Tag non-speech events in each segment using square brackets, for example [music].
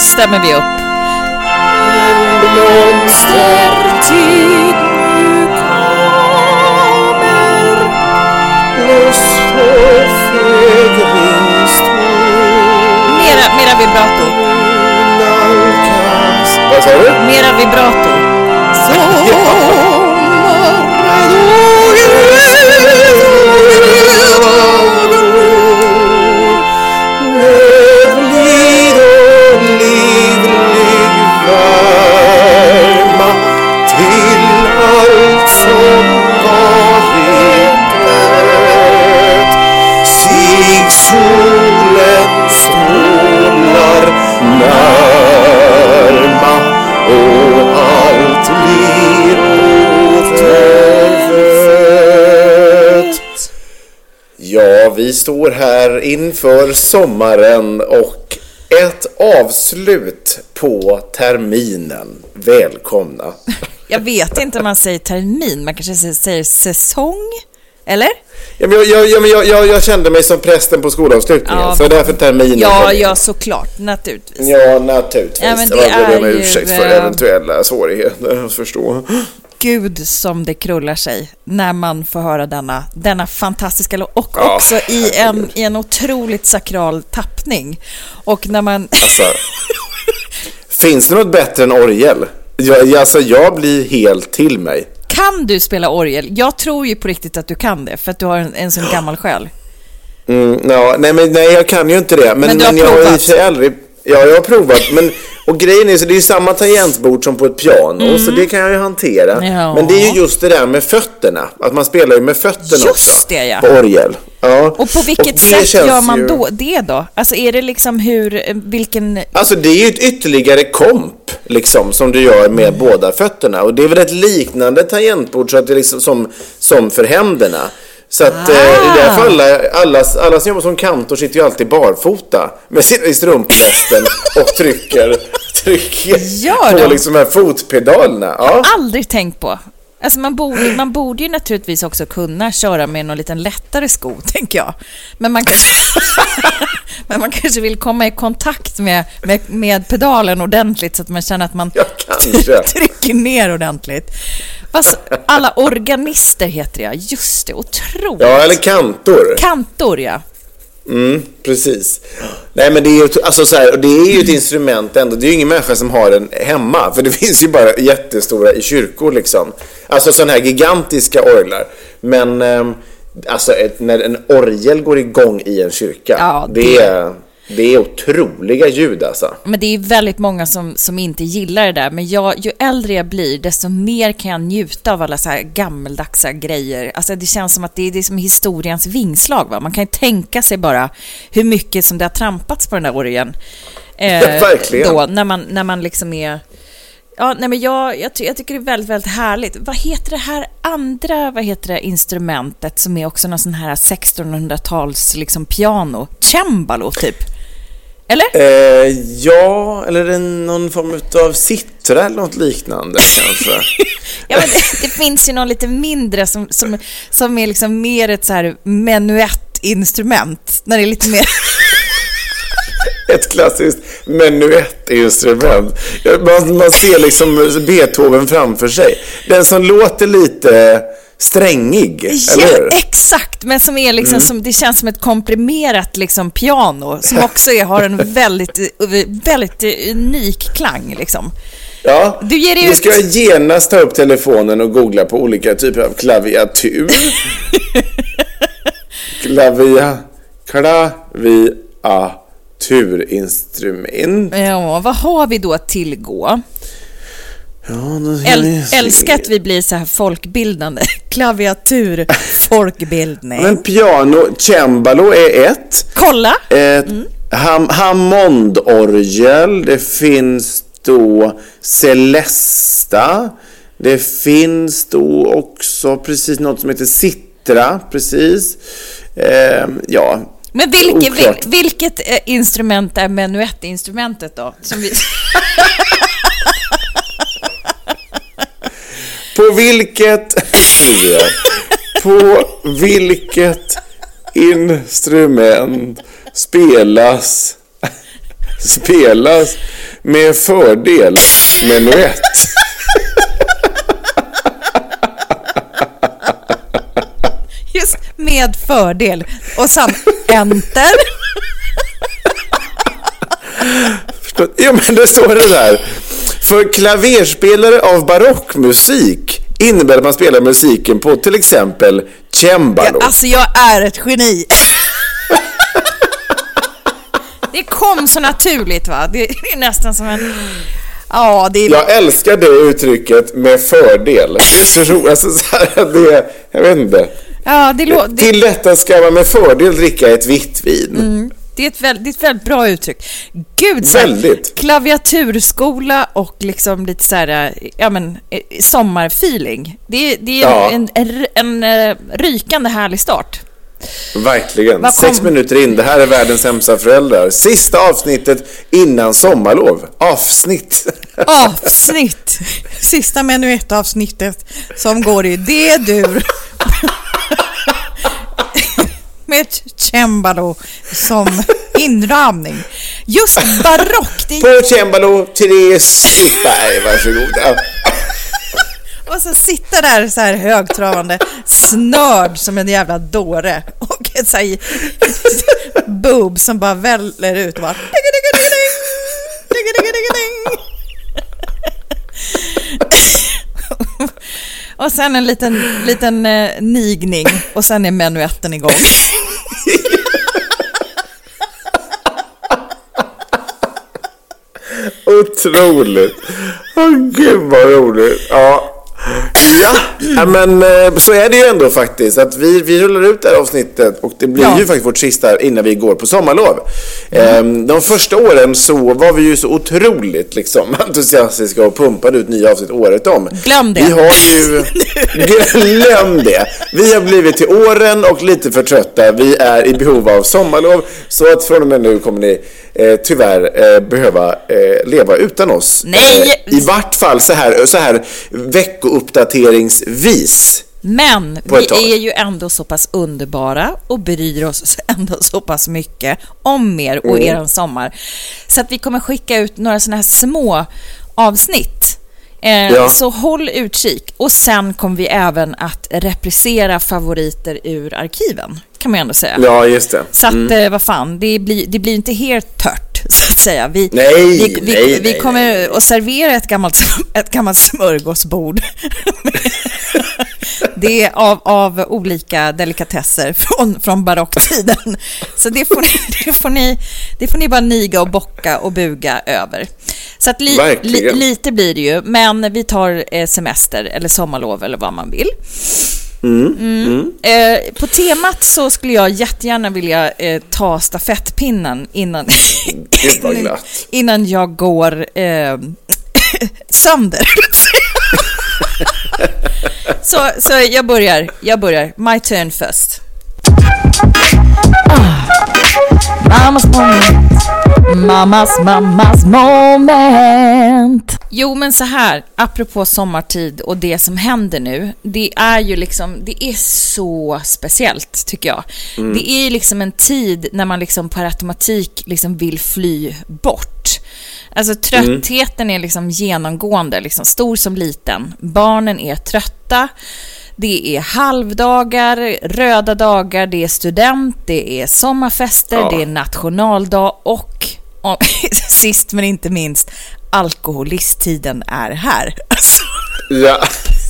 Stämmer vi upp. Mera, mera vibrato. Vad sa du? Mera vibrato. Solen strålar närma och allt blir återfött. Ja, vi står här inför sommaren och ett avslut på terminen. Välkomna! [laughs] Jag vet inte om man säger termin, man kanske säger- säger säsong? Eller? Ja, men jag, jag, jag, jag, jag kände mig som prästen på skolavslutningen, Ja, så därför terminen Ja, ja, såklart. Naturligtvis. Ja, naturligtvis. Ja, men det jag ber om ursäkt för eh, eventuella svårigheter att förstå. Gud som det krullar sig när man får höra denna, denna fantastiska låt. Och Ja, också i en, i en otroligt sakral tappning. Och när man... Alltså, [laughs] finns det något bättre än orgel? Jag, alltså, jag blir helt till mig. Kan du spela orgel? Jag tror ju på riktigt att du kan det, för att du har en, en sån gammal själ. Mm, ja, nej, men, nej, jag kan ju inte det. Men, Men du har jag har i och för sig aldrig... Ja, jag har provat. Men, och grejen är så det är ju samma tangentbord som på ett piano, så det kan jag ju hantera. Mm. Ja. Men det är ju just det där med fötterna. Att man spelar ju med fötterna Just också. det, ja. På orgel. Ja. Och på vilket det sätt gör man ju- då, det då? Alltså är det liksom hur, vilken... Alltså det är ju ett ytterligare komp liksom som du gör med Mm. båda fötterna och det är väl ett liknande tangentbord så att det liksom som, som för händerna. Så att eh, Ah. i det här fallet, alla, alla som jobbar som kantor sitter ju alltid barfota med sin, i strumplästen [laughs] och trycker, trycker på liksom de här fotpedalerna. Ja. Aldrig tänkt på. Alltså man borde, man borde ju naturligtvis också kunna köra med någon liten lättare sko, [laughs] tänker jag. Men man kanske, [laughs] men man kanske vill komma i kontakt med, med, med pedalen ordentligt så att man känner att man [laughs] trycker ner ordentligt. Fast alla organister heter det, just det, otroligt. Ja, eller kantor. Kantor, ja. Mm, precis. Nej, men det är ju alltså, så här, det är ju ett instrument ändå. Det är ju ingen människa som har den hemma. För det [laughs] finns ju bara jättestora i kyrkor liksom. Alltså sådana här gigantiska orglar. Men ehm, alltså ett, när en orgel går igång i en kyrka. Ja, det... det- är, det är otroliga ljud alltså. Men det är väldigt många som, som inte gillar det där. Men jag, ju äldre jag blir, desto mer kan jag njuta av alla så här gammaldagsa grejer. Alltså det känns som att det är, det är som historiens vingslag. Va? Man kan ju tänka sig bara hur mycket som det har trampats på den där orgeln. [laughs] Eh, Verkligen. Då, när man, när man liksom är... Ja, nej men jag, jag, ty- jag tycker det är väldigt, väldigt härligt. Vad heter det här andra, vad heter det, instrumentet som är också någon sån här 1600-tals liksom piano? Cembalo, typ. Eller? Eh, ja, eller det någon form av citra eller något liknande kanske. [laughs] Ja, men det, det finns ju någon lite mindre som, som, som är liksom mer ett så här menuettinstrument. När det är lite mer... [laughs] Ett klassiskt menuettinstrument. Man, man ser liksom Beethoven framför sig. Den som låter lite strängig, eller Ja? Mm. exakt, men som är liksom som, det känns som ett komprimerat liksom piano som [laughs] också är, har en väldigt, väldigt unik klang liksom. Ja, Du ger dig nu ut. ska jag genast ta upp telefonen och googla på olika typer av klaviatur. [laughs] Klavia... Klaviaturinstrument. Ja, vad har vi då att tillgå? Ja, Äl, älskar att vi blir så här folkbildande. [laughs] Klaviatur, folkbildning. Men piano, cembalo är ett. Kolla! Ett Mm. ham Hammondorgel. Det finns då Celesta. Det finns då också precis något som heter Citra. Precis. Ehm, ja. Men vilket, vil, vilket eh, instrument är menuettinstrumentet då? Som vi... [laughs] [laughs] På vilket... På vilket instrument spelas spelas med fördel menuett? Just med fördel. Och sen enter. Ja, men det står det där. För klaverspelare av barockmusik innebär att man spelar musiken på till exempel cembalo. Alltså jag är ett geni. Det kom så naturligt va? Det är nästan som en... Ja, det är... Jag älskar det uttrycket med fördel. Det är så roligt. Alltså, så här, det, jag vet inte. Ja, det, lå- Till detta ska man med fördel dricka ett vitt vin. Det, är ett väldigt, det är ett väldigt bra uttryck. Gud, så Väldigt. Klaviaturskola och liksom lite så här, ja men, eh, sommarfeeling. Det, är- det är Ja. en, en, en, eh, rykande härlig start. Verkligen. Kom- Sex minuter in. Det här är världens sämsta föräldrar. Sista avsnittet innan sommarlov. Avsnitt. [laughs] Avsnitt! Sista menuettavsnittet som går i D-dur. Ett cembalo som [laughs] inramning. Just barock, det är På cembalo, Therese Stickberg. Varsågoda. [laughs] Och så sitta där så här högtravande, snörd som en jävla dåre. Och ett så här [laughs] boob som bara väller ut och bara... Och sen en liten, liten eh, nigning och sen är menuetten igång. Otroligt. Åh gud vad roligt. Ja. Ja, men eh, så är det ju ändå faktiskt. Att vi, vi rullar ut det här avsnittet och det blir Ja. ju faktiskt vårt sista innan vi går på sommarlov. Ehm, De första åren så var vi ju så otroligt liksom, [laughs] entusiastiska och pumpade ut nya avsnitt året om. Glöm det. Vi har ju... [laughs] Glöm det. Vi har blivit till åren och lite för trötta. Vi är i behov av sommarlov. Så att från och med nu kommer ni eh, tyvärr eh, behöva eh, leva utan oss. Nej! Eh, I vart fall så här, så här veckouppdateringsvis. Men vi tag. är ju ändå så pass underbara och bryr oss [laughs] ändå så pass mycket om er och Mm. eran sommar. Så att vi kommer skicka ut några sådana här små avsnitt. Eh, Ja. Så håll utkik. Och sen kommer vi även att reprisera favoriter ur arkiven, kan man ju ändå säga. Ja, just det. Så att, eh, vad fan, det blir, det blir inte helt tört, [laughs] så att säga. Vi, Nej, vi, vi, nej, vi nej, kommer att servera ett gammalt, ett gammalt smörgåsbord. [laughs] det är av, av olika delikatesser från, från barocktiden. Så det får, ni, [laughs] det, får ni, det får ni bara niga och bocka och buga över. Så att li, li, lite blir det ju, men vi tar eh, semester eller sommarlov eller vad man vill. Mm. Eh, på temat så skulle jag jättegärna vilja eh, ta stafettpinnen innan, [laughs] glatt. innan jag går eh, [laughs] sönder. [laughs] så, så jag börjar, jag börjar. My turn first. Mammas moment. Mammas, mammas moment. Jo, men så här, apropå sommartid och det som händer nu. Det är ju liksom, det är så speciellt tycker jag. Det är ju liksom en tid när man liksom per automatik liksom vill fly bort. Alltså tröttheten är liksom genomgående, liksom stor som liten. Barnen är trötta. Det är halvdagar, röda dagar, det är student, det är sommarfester, Ja. det är nationaldag och, och [laughs] sist men inte minst, alkoholisttiden är här. Alltså, [laughs] Ja,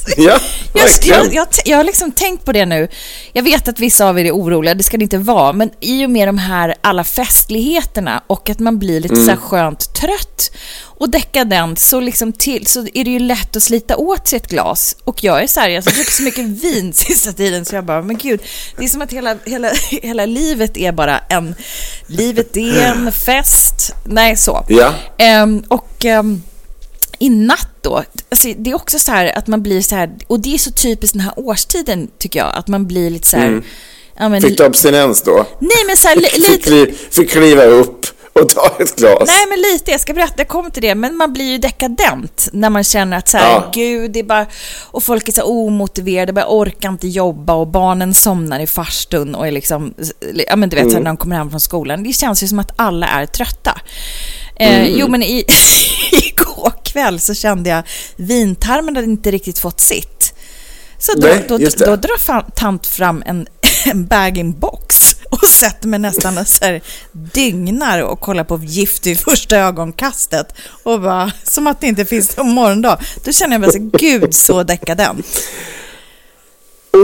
[laughs] ja jag, verkligen. jag, jag, jag har liksom tänkt på det nu. Jag vet att vissa av er är oroliga, det ska det inte vara, men i och med de här alla festligheterna och att man blir lite så här skönt trött och dekadent så, liksom till, så är det ju lätt att slita åt sig ett glas. Och jag är så här, jag har druckit så mycket [laughs] vin sista tiden så jag bara, men gud, det är som att hela, hela, hela livet är bara en, livet är en [laughs] fest. Nej, så. Ja. Ehm, och ehm, i natt då, alltså det är också så här att man blir så här, och det är så typiskt den här årstiden tycker jag, att man blir lite så här, ja, men, Fick du abstinens då? nej men så här, li, Fick, lite, kli, fick kliva upp och ta ett glas? nej men lite, jag ska berätta, jag kommer till det, men man blir ju dekadent när man känner att så här, Ja. gud, det är bara, och folk är så här omotiverade, bara orkar inte jobba och barnen somnar i farstun och är liksom, ja men du vet, så här, när de kommer hem från skolan, det känns ju som att alla är trötta. Eh, Jo, men i, [laughs] igår kväll så kände jag vintarmen hade inte riktigt fått sitt. Så då, Nej, då, det. då drar tant fram en, [laughs] en bag-in-box och sätter mig nästan och så här dygnar och kollar på Gift vid första ögonkastet och bara, som att det inte finns någon morgondag. Då känner jag mig så, gud så dekadent.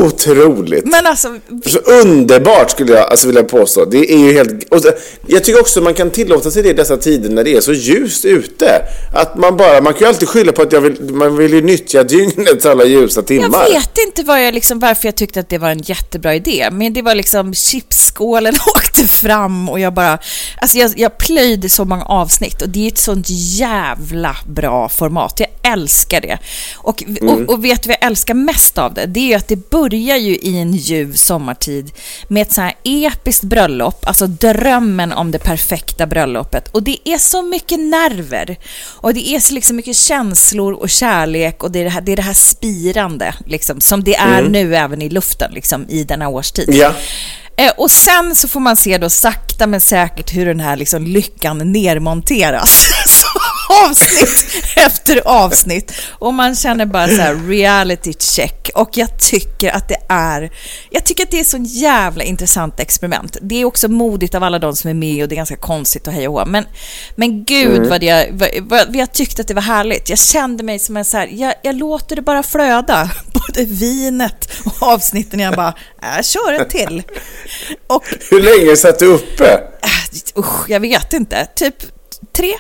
Otroligt. Men alltså, Så underbart skulle jag alltså vilja påstå. Det är ju helt... Och jag tycker också man kan tillåta sig det i dessa tider när det är så ljust ute. Att man bara, man kan ju alltid skylla på att jag vill, man vill ju nyttja dygnets alla ljusa timmar. Jag vet inte vad jag liksom, varför jag tyckte att det var en jättebra idé, men det var liksom chipsskålen [laughs] åkte fram och jag bara... Alltså jag, jag plöjde så många avsnitt och det är ett sånt jävla bra format. Jag älskar det. Och, och, och vet du vad jag älskar mest av det? Det är ju att det börjar ju i en ljuv sommartid med ett så här episkt bröllop, alltså drömmen om det perfekta bröllopet. Och det är så mycket nerver och det är så liksom mycket känslor och kärlek och det är det här, det, är det här spirande liksom, som det är nu även i luften liksom, i denna årstid. Ja. Eh, och sen så får man se då sakta men säkert hur den här liksom lyckan nermonteras. [laughs] Avsnitt efter avsnitt. Och man känner bara så här reality check. Och jag tycker att det är, jag tycker att det är så jävla intressant experiment. Det är också modigt av alla de som är med och det är ganska konstigt och hej och hå. Men, men gud vad, jag, vad, vad jag tyckte att det var härligt. Jag kände mig som en så här, jag, jag låter det bara flöda. [laughs] Både vinet och avsnitten. Jag bara, jag kör ett till. Och Hur länge satt du uppe? äh, usch, jag vet inte, typ tre.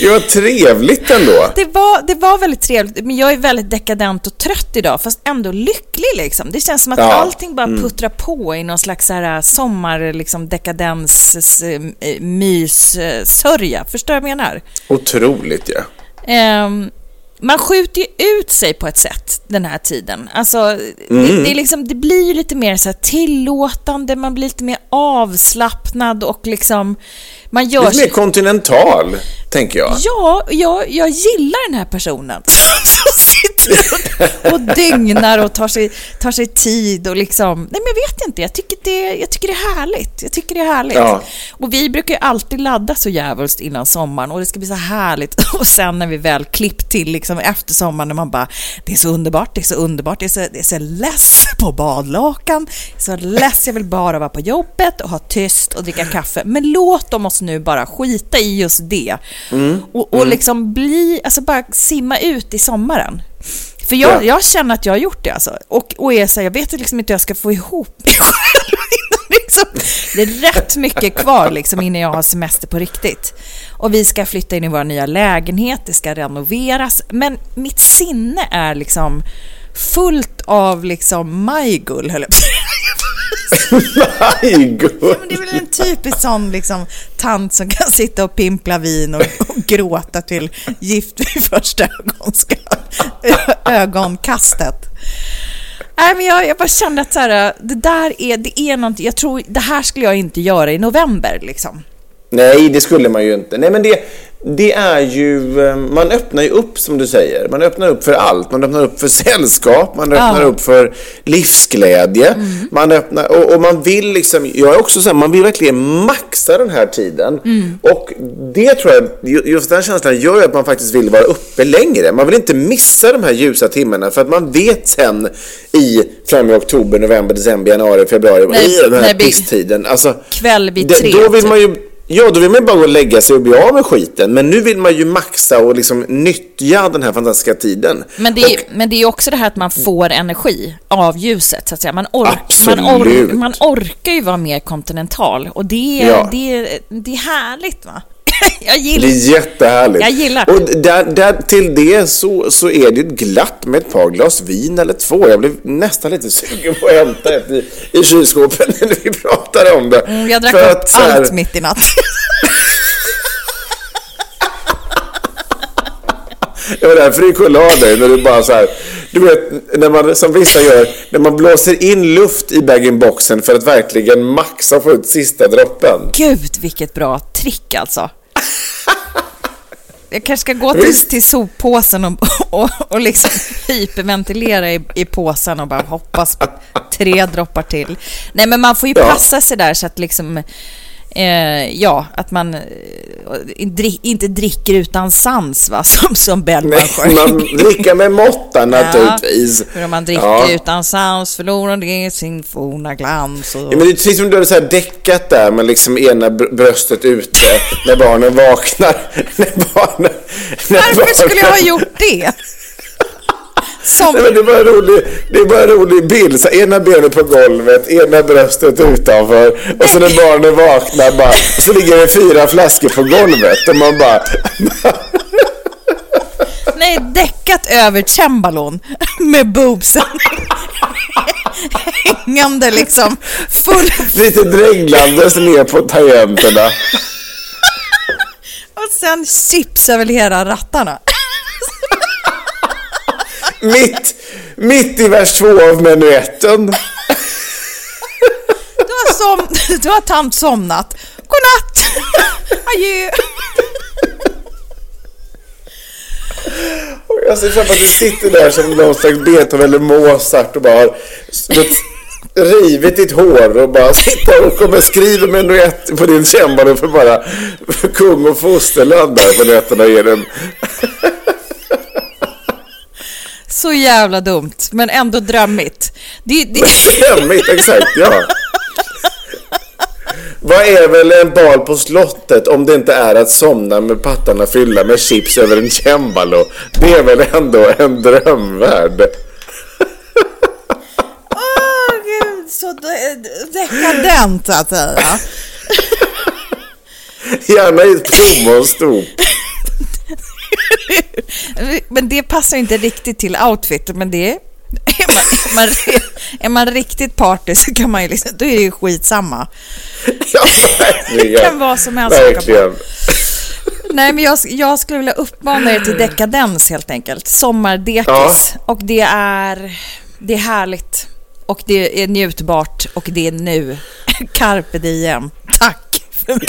Det var trevligt ändå. Det var, det var väldigt trevligt, men jag är väldigt dekadent och trött idag, fast ändå lycklig liksom. Det känns som att Ja. allting bara puttrar på i någon slags så här sommar, liksom dekadens, eh, mys, eh, sörja. Förstår du vad jag menar? Otroligt ja. Ehm, man skjuter ju ut sig på ett sätt den här tiden. Alltså, Mm. det, det, liksom, det blir ju lite mer så tillåtande, man blir lite mer avslappnad och liksom... Man gör Lite mer kontinental, tänker jag. Ja, jag, jag gillar den här personen [laughs] som sitter och, [laughs] och dygnar och tar sig, tar sig tid och liksom... Nej, men jag vet inte. Jag tycker det, jag tycker det är härligt. Jag tycker det är härligt. Ja. Och vi brukar ju alltid ladda så jävligt innan sommaren och det ska bli så härligt. [laughs] Och sen när vi väl klippt till liksom efter sommaren när man bara, det är så underbart, det är så underbart, det är så, det är så less på badlakan, så less, jag vill bara vara på jobbet och ha tyst och dricka kaffe. Men låt dem oss nu bara skita i just det. Och, och liksom bli, alltså bara simma ut i sommaren. För jag, Ja. jag känner att jag har gjort det alltså. Och, och är så här, jag vet liksom inte hur jag ska få ihop mig [laughs] själv. innan liksom, det är rätt mycket kvar liksom innan jag har semester på riktigt. Och vi ska flytta in i vår nya lägenhet, det ska renoveras. Men mitt sinne är liksom fullt av liksom majgull, höll jag på säga. Aj, Men det är väl en typisk sån liksom, tant som kan sitta och pimpla vin och, och gråta till Gift vid första ögonska, ögonkastet. Nej, men jag, jag bara kände att så här, det där är, det är någonting, jag tror, det här skulle jag inte göra i november liksom. Nej, det skulle man ju inte. Nej, men det, det är ju... eh, Man öppnar ju upp, som du säger. Man öppnar upp för allt. Man öppnar upp för [laughs] sällskap, man öppnar Ja. upp för livsglädje. Man öppnar... Och, och man vill liksom... Jag är också så här, man vill verkligen maxa den här tiden. Och det tror jag, ju- just den känslan gör ju att man faktiskt vill vara uppe längre. Man vill inte missa de här ljusa timmarna för att man vet sen i fram i oktober, november, december, januari, februari, Nej, i den här nej, pisstiden. Alltså, Kväll vid tre, Då vill typ. man ju Ja, då vill man ju bara gå och lägga sig och bli av med skiten. Men nu vill man ju maxa och liksom nyttja den här fantastiska tiden. Men det, är, men det är också det här att man får energi av ljuset, så att säga. Man, ork, man, ork, man orkar ju vara mer kontinental och det är, Ja. det är, det är härligt va? [laughs] Jag Det gillar är jättehärligt. Jag gillar. Och där, där, till det så, så är det glatt med ett par glas vin eller två. Jag blev nästan lite sugen på att hämta ett i, i kylskåpet [laughs] när vi pratade om det. Mm, Jag drack För upp att här- allt mitt i natt. Det var därför du kollade av dig när du bara så här, du vet, när man, som vissa gör, när man blåser in luft i bag-in-boxen för att verkligen maxa och få ut sista droppen. Gud, vilket bra trick alltså. Jag kanske ska gå till, Visst. till soppåsen och, [laughs] och, och liksom hyperventilera i, i påsen och bara hoppas på tre droppar till. Nej, men man får ju passa sig där så att liksom... Eh, ja, att man eh, dri- inte dricker utan sans, va? [laughs] Som, som Bellman sjöng. man dricker med måtta [laughs] naturligtvis. För om man dricker Ja. utan sans förlorar det sin forna glans. Och... Ja, men det är precis som du hade så här däckat där med liksom ena br- bröstet ute när barnen vaknar. [laughs] när barnen, när Varför skulle jag ha barnen- gjort det? Som... Nej, det, är bara en rolig, det är bara en rolig bild. Så ena benet på golvet, ena bröstet utanför. Och så när barnen vaknar bara, så ligger det fyra flaskor på golvet. Och man bara... Nej, däckat över cembalon med boobsen hängande liksom full Lite dränglandes ner på tangenterna. och sen chips över hela rattarna. Mitt, mitt i vers två av menuetten. Du har, som, du har tant somnat. Godnatt! Adjö! Och jag ser framför att du sitter där som någon slags Beethoven eller Mozart och bara har rivit ditt hår och bara sitter och kommer skriva menuett på din cembalo för bara för kung och fosterland där på nätterna den. Så jävla dumt, men ändå drömmigt. Det, det, Drömmigt, exakt, ja. Vad är väl en bal på slottet om det inte är att somna med pattarna fyllda med chips över en cembalo? Det är väl ändå en drömvärld? Åh gud, så de- dekadent att säga. Gärna i ett plommonstop. [laughs] men det passar inte riktigt till outfit, men det är [laughs] man, är, man, är man riktigt party så kan man ju liksom, då är det ju skitsamma. [laughs] Ja. Det kan vara som helst. Verkligen. Nej, men jag, jag skulle vilja uppmana er till dekadens helt enkelt. Sommardekis. Ja. Och det är, det är härligt. Och det är njutbart och det är nu. Carpe diem. Tack för mig.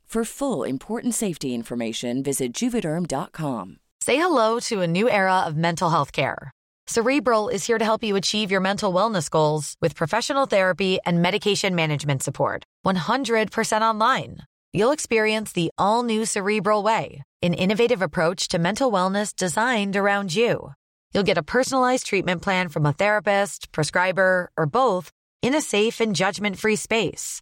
For full important safety information, visit juvederm.com. Say hello to a new era of mental health care. Cerebral is here to help you achieve your mental wellness goals with professional therapy and medication management support. 100% online. You'll experience the all new Cerebral Way, an innovative approach to mental wellness designed around you. You'll get a personalized treatment plan from a therapist, prescriber, or both in a safe and judgment free space.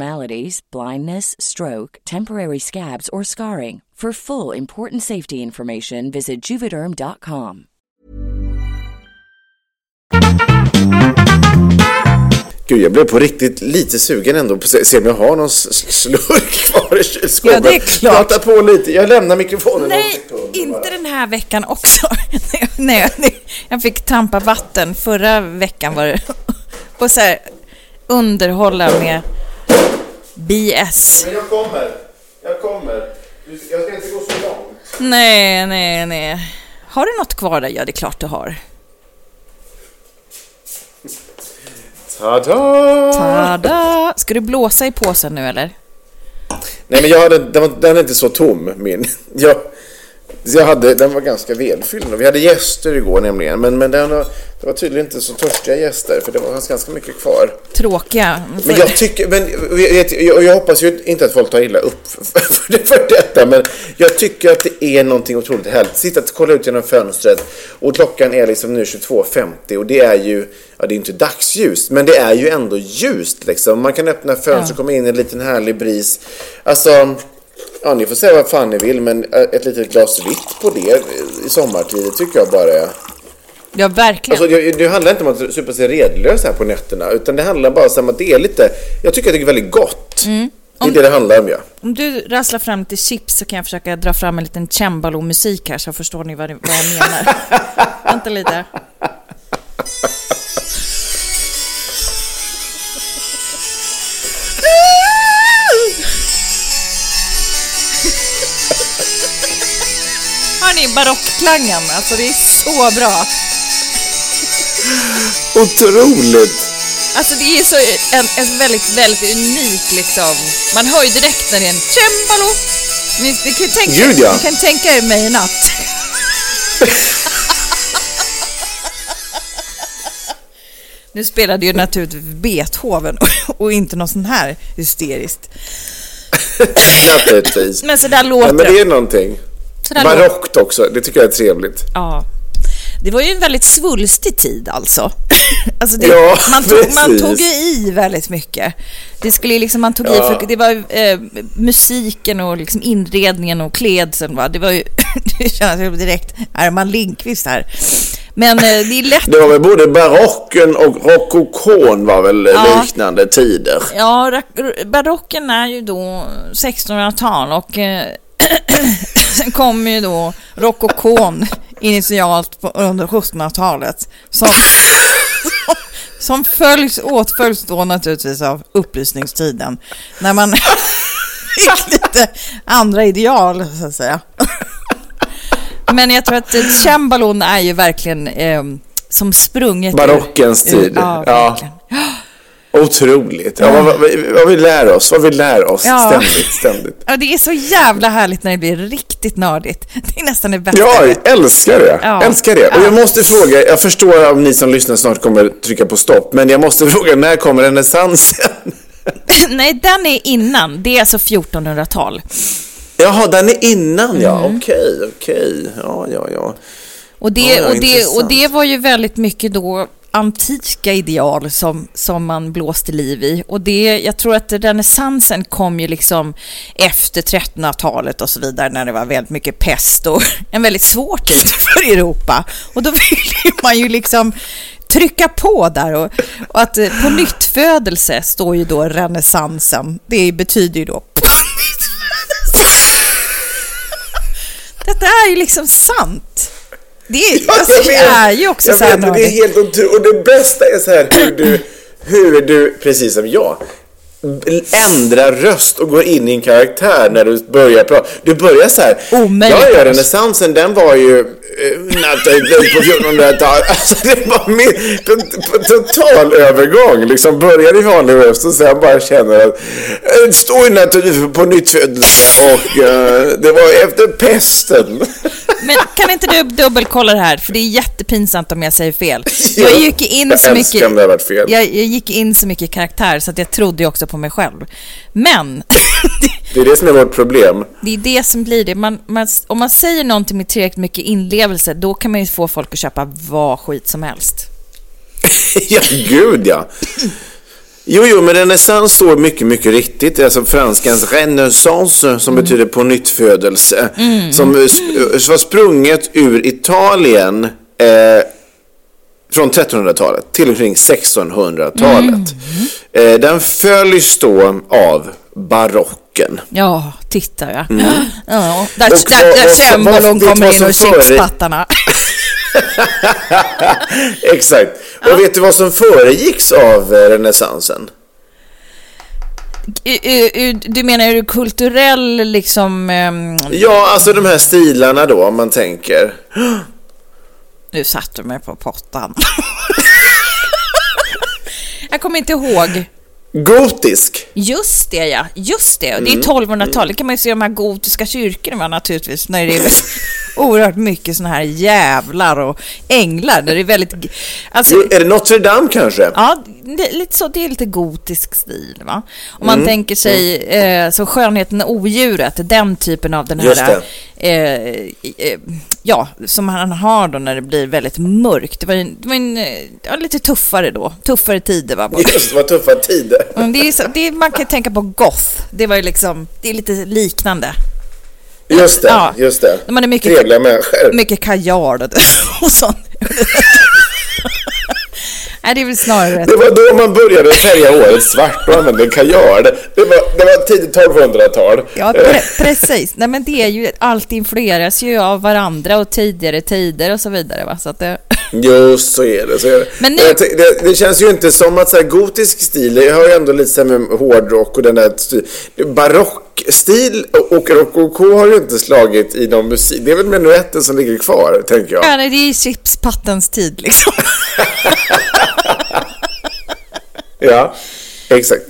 blindness, stroke, temporary scabs, or scarring. For full important safety information, visit juvederm.com. Gud, jag blev på riktigt lite sugen ändå på att se om jag har någon slurk kvar i kylskåpet. Ja, det är klart. Prata på lite. Jag lämnar mikrofonen Nej, inte den här veckan också. [laughs] Nej, nej, jag fick tampa vatten. Förra veckan var det... [laughs] Och så här, underhålla med BS. Men jag kommer. Jag kommer. Du- Jag ska inte gå så långt. Nej, nej, nej. Har du något kvar där? Ja, det är klart du har. Ta-da! Tada! Ska du blåsa i påsen nu eller? Nej, men jag hade, den, var, den är inte så tom, min. [laughs] Jag, jag hade, den var ganska välfylld. Vi hade gäster igår nämligen, men, men den var, det var tydligen inte så törstiga gäster, för det var ganska mycket kvar. Tråkiga. Men jag tycker, men vet, jag, jag hoppas ju inte att folk tar illa upp [laughs] för, det, för detta, men jag tycker att det är någonting otroligt härligt. Sitta och kolla ut genom fönstret och klockan är liksom nu 22.50 och det är ju, ja det är inte dagsljust, men det är ju ändå ljust liksom. Man kan öppna fönstret och komma in i en liten härlig bris. Alltså, Ja, ni får säga vad fan ni vill, men eh, ett litet glas vitt på det i sommartid tycker jag bara är... Ja, verkligen. Alltså, det, det handlar inte om att supa sig redlös här på nätterna, utan det handlar bara om att det är lite... Jag tycker att det är väldigt gott. Det är det det handlar om, ja. Om du rasslar fram lite chips så kan jag försöka dra fram en liten cembalo-musik här så förstår ni vad, vad jag menar. [laughs] Vänta lite. Hör ni barockklangen? Alltså det är så bra. Otroligt! Alltså det är så en, en väldigt, väldigt unik liksom. Man hör ju direkt när det är en cembalo. Ni, ni kan tänka, Gud, ja. ni kan tänka er mig i natt. [laughs] nu spelade ju naturligtvis Beethoven och, och inte något sånt här hysteriskt. [laughs] Naturligtvis. Men så där Ja, låter men det det. är någonting. Så där låter- Barockt också, det tycker jag är trevligt. Ja. Det var ju en väldigt svulstig tid alltså. [laughs] alltså det, Ja, man, tog, man tog ju i väldigt mycket. Det skulle liksom, man tog i, Ja. för det var eh, musiken och liksom inredningen och klädseln va. Det var ju, [laughs] det ju direkt Herman Lindqvist här. Men eh, det är lätt Det var väl både barocken och rokokon var väl Ja. liknande tider. Ja, barocken är ju då 1600-tal och eh, sen kommer ju då rokokon initialt på, under 1700-talet som, som följs, åtföljs då naturligtvis av upplysningstiden när man [laughs] fick lite andra ideal så att säga. Men jag tror att cembalon är ju verkligen eh, som sprunget ur- Barockens ur- tid. Ja, Ja. Otroligt. Ja, vad, vad, vad vi lär oss, vad vi lär oss Ja. ständigt, ständigt. Ja, det är så jävla härligt när det blir riktigt nördigt. Det är nästan det bästa. Ja, jag älskar det. Ja. Älskar det. Och Ja. jag måste fråga, jag förstår om ni som lyssnar snart kommer trycka på stopp, men jag måste [laughs] fråga, när kommer renässansen? [laughs] Nej, den är innan. Det är alltså 1400-tal. Jaha, den är innan ja. Mm. Okej, okej. Ja, ja, ja. Och det, Ja, ja, och, det, intressant. och det var ju väldigt mycket då antika ideal som, som man blåste liv i. Och det, jag tror att renässansen kom ju liksom efter 1300-talet och så vidare när det var väldigt mycket pest och [laughs] en väldigt svår tid [laughs] för Europa. Och då ville man ju liksom trycka på där och, och att eh, på nytt födelse står ju då renässansen. Det betyder ju då [laughs] Detta är ju liksom sant. Det är, Ja, alltså, jag det är ju också jag så här vet, det är helt otroligt. Och det bästa är så här hur du, hur du, precis som jag, ändrar röst och går in i en karaktär när du börjar prata. Du börjar så här. Omöjligt Ja, ja, renässansen den var ju eh, på 1400-talet. Alltså det var min total övergång. Liksom börjar i vanlig röst och sen bara känner att eh, det står ju naturligtvis på nyttfödelse och eh, det var efter pesten. Men kan inte du dubbelkolla det här? För det är jättepinsamt om jag säger fel. Ja, Jag gick in så mycket... Jag, jag gick in så mycket karaktär så att jag trodde ju också på mig själv. Men Det är det som är vårt problem. [laughs] det är det som blir det. Man, man, om man säger någonting med tillräckligt mycket inlevelse, då kan man ju få folk att köpa vad skit som helst. ja, gud ja. Jo, jo, men renässans står mycket, mycket riktigt. Det är alltså franskans renaissance som betyder på nytt födelse. Som eh, sp- var sprunget ur Italien eh, från 1300-talet till omkring 1600-talet. Eh, den följs då av barocken. Ja, titta ja. Mm. ja där cembalon vet kommer in och chipspattarna. [laughs] Exakt. Och vet du vad som föregicks av eh, renässansen? Du menar ur kulturell liksom... ehm, Ja, alltså de här stilarna då, om man tänker. Nu satte du mig på pottan. [laughs] Jag kommer inte ihåg. Gotisk. Just det ja, just det. Mm. Det är 1200-talet. kan man ju se de här gotiska kyrkorna naturligtvis. När det är oerhört mycket såna här jävlar och änglar. Där det är väldigt... Alltså, är det Notre Dame kanske? Ja, det, är lite så, det är lite gotisk stil. Va? Om man Mm. tänker sig eh, så skönheten och odjuret, den typen av den här... Eh, eh, ja, som han har då när det blir väldigt mörkt. Det var, en, det var en, eh, ja, lite tuffare då. Tuffare tider va? Just det, var tuffa tider. Det är, så, det är, man kan tänka på goth. Det var ju liksom, det är lite liknande. Just det, Ja. just det. De hade mycket, Trevliga människor. mycket kajal och, [laughs] och sånt. Nej, det är väl snarare Det var då man började färga håret svart och använde kajal. Det var, det var tidigt 1200-tal. Ja, pre- precis. Nej, men det är ju, allt influeras ju av varandra och tidigare tider och så vidare. Va? Så att det, Jo, så är det. Så är det. Men nu- tänk- det, det känns ju inte som att så här, gotisk stil, jag har ju ändå lite så här med hårdrock och den där stil, barockstil och rokoko har ju inte slagit i någon musik. Det är väl menuetten som ligger kvar, tänker jag. ja, nej, det är ju chipspattens tid liksom. [laughs] Ja, exakt.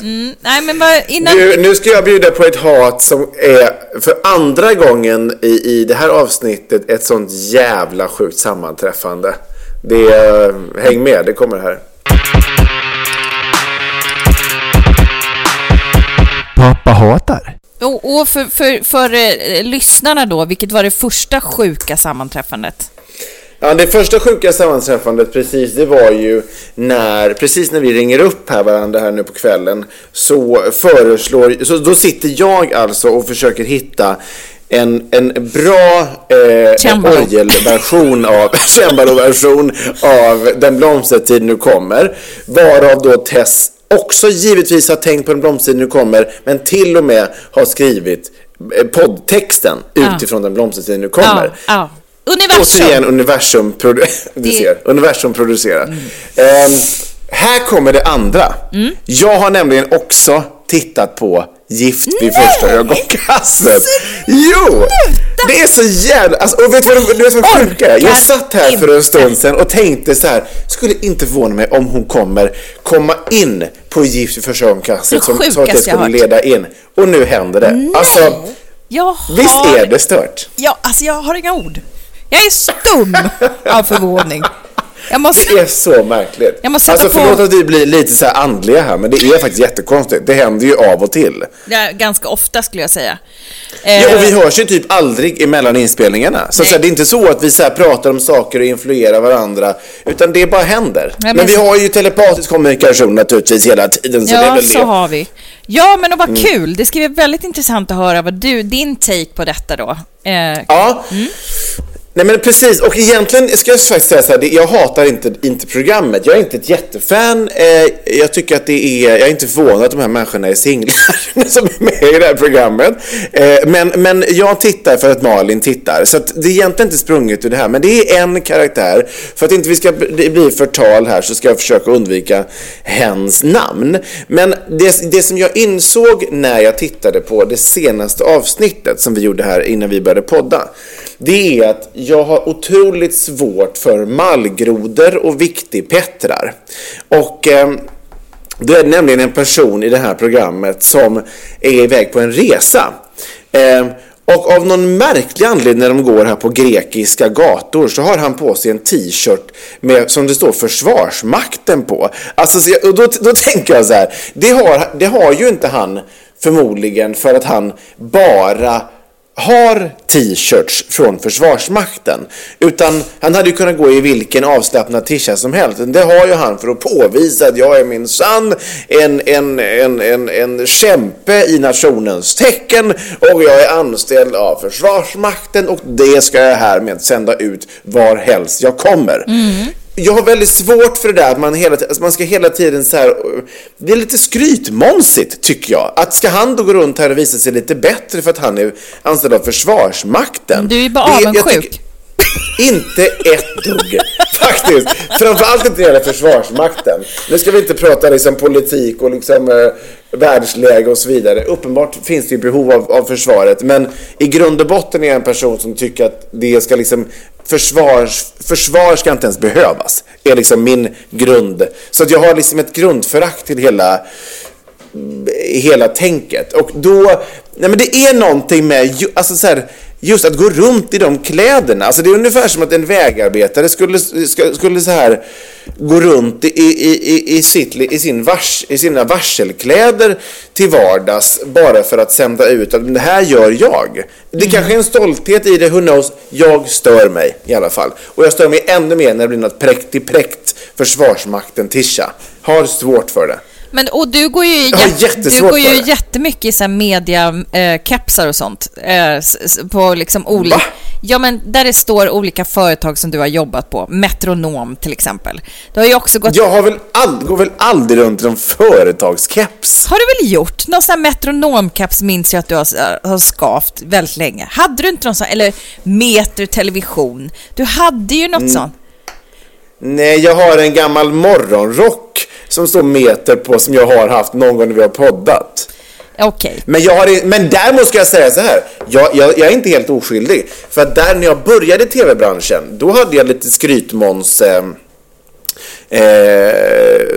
Nej, men bara innan... Du, nu ska jag bjuda på ett hat som är för andra gången i, i det här avsnittet ett sånt jävla sjukt sammanträffande. Det är, häng med, det kommer här. Pappa hatar. Och, och för, för, för eh, lyssnarna då, vilket var det första sjuka sammanträffandet? Ja, det första sjuka sammanträffandet precis, det var ju när, precis när vi ringer upp här varandra här nu på kvällen, så föreslår, så då sitter jag alltså och försöker hitta en, en bra eh, orgelversion av, [laughs] cembalo-version av Den blomstertid nu kommer, varav då Tess också givetvis har tänkt på Den blomstertid nu kommer, men till och med har skrivit eh, poddtexten Ja. utifrån Den blomstertid nu kommer. Ja, ja. Universum! Återigen universum, produ- [laughs] du Det- ser, universum producerar. Ehm, här kommer det andra. Mm. Jag har nämligen också tittat på Gift vid första ögonkastet. Jo! Det är så jävla... Alltså, och vet du vad du vet vad det sjuka är? Jag satt här för en stund sedan och tänkte så här. Skulle inte förvåna mig om hon kommer komma in på Gift vid första ögonkastet som, som att det skulle leda in. Och nu händer det. Alltså, Jag visst har... är det stört? Ja, alltså jag har inga ord. Jag är stum av förvåning. Jag måste... Det är så märkligt. Jag måste alltså på- förlåt att vi blir lite så här andliga här, men det är faktiskt jättekonstigt. Det händer ju av och till. Ja, ganska ofta skulle jag säga. Ja, och vi Eh, hörs ju typ aldrig emellan inspelningarna. Så, så här, det är inte så att vi så pratar om saker och influerar varandra, utan det bara händer. Nej, men, men- vi har ju telepatisk kommunikation naturligtvis hela tiden, så det är Ja, väl så det. har vi. Ja, men vad Mm. kul. Det ska bli väldigt intressant att höra vad du, din take på detta då. Eh, Ja. Nej men precis, och egentligen ska jag faktiskt säga så här, jag hatar inte, inte programmet. Jag är inte ett jättefan. Eh, jag tycker att det är, jag är inte förvånad att de här människorna är singlar [laughs] som är med i det här programmet. Eh, men, men jag tittar för att Malin tittar. Så att det är egentligen inte sprunget ur det här, men det är en karaktär. För att inte vi ska bli bli förtal här så ska jag försöka undvika hens namn. Men det, det som jag insåg när jag tittade på det senaste avsnittet som vi gjorde här innan vi började podda det är att jag har otroligt svårt för mallgrodor och viktigpettrar. Och eh, det är nämligen en person i det här programmet som är iväg på en resa. Eh, och av någon märklig anledning när de går här på grekiska gator så har han på sig en t-shirt med, som det står Försvarsmakten på. Alltså, så jag, och då, då tänker jag så här, det har, det har ju inte han förmodligen för att han bara har t-shirts från Försvarsmakten. Utan han hade ju kunnat gå i vilken avslappnad t-shirt som helst. Det har ju han för att påvisa att jag är min sann en, en, en, en, en kämpe i nationens tecken och jag är anställd av Försvarsmakten och det ska jag härmed sända ut var helst jag kommer. Mm. Jag har väldigt svårt för det där att man, hela, alltså man ska hela tiden så här. Det är lite skrytmånsigt tycker jag. Att ska han då gå runt här och visa sig lite bättre för att han är anställd av Försvarsmakten. Du är bara Det- jag avundsjuk. [laughs] Inte ett dugg, faktiskt. Framförallt inte när det gäller Försvarsmakten. Nu ska vi inte prata liksom politik och liksom eh, världsläge och så vidare. Uppenbart finns det ju behov av, av försvaret, men i grund och botten är jag en person som tycker att det ska liksom försvars, försvar ska inte ens behövas. är liksom min grund. Så att jag har liksom ett grundförakt till hela hela tänket. Och då, nej men det är någonting med, alltså så här, just att gå runt i de kläderna. Alltså det är ungefär som att en vägarbetare skulle, skulle så här gå runt i, i, i, i, sitt, i, sin vars, i sina varselkläder till vardags bara för att sända ut att det här gör jag. Det kanske är en stolthet i det, who knows. Jag stör mig i alla fall. Och jag stör mig ännu mer när det blir något präktigt präkt Försvarsmakten-tisha. Har svårt för det. Men, och du går ju, jättesvårt du går ju jättemycket i så här media eh, och sånt. Eh, på liksom olika... Va? Ja, men där det står olika företag som du har jobbat på. Metronom till exempel. Du har ju också gått... Jag har väl ald- går väl aldrig runt i någon företagskeps? Har du väl gjort? Någon sån här metronomkaps minns jag att du har, har skavt väldigt länge. Hade du inte någon sån, eller Meter television. Du hade ju Mm. något sånt. Nej, jag har en gammal morgonrock som står meter på som jag har haft någon gång när vi har poddat. Okej. Men, jag har, men däremot ska jag säga så här. Jag, jag, jag är inte helt oskyldig. För att där när jag började i tv-branschen, då hade jag lite skrytmåns... Eh, eh,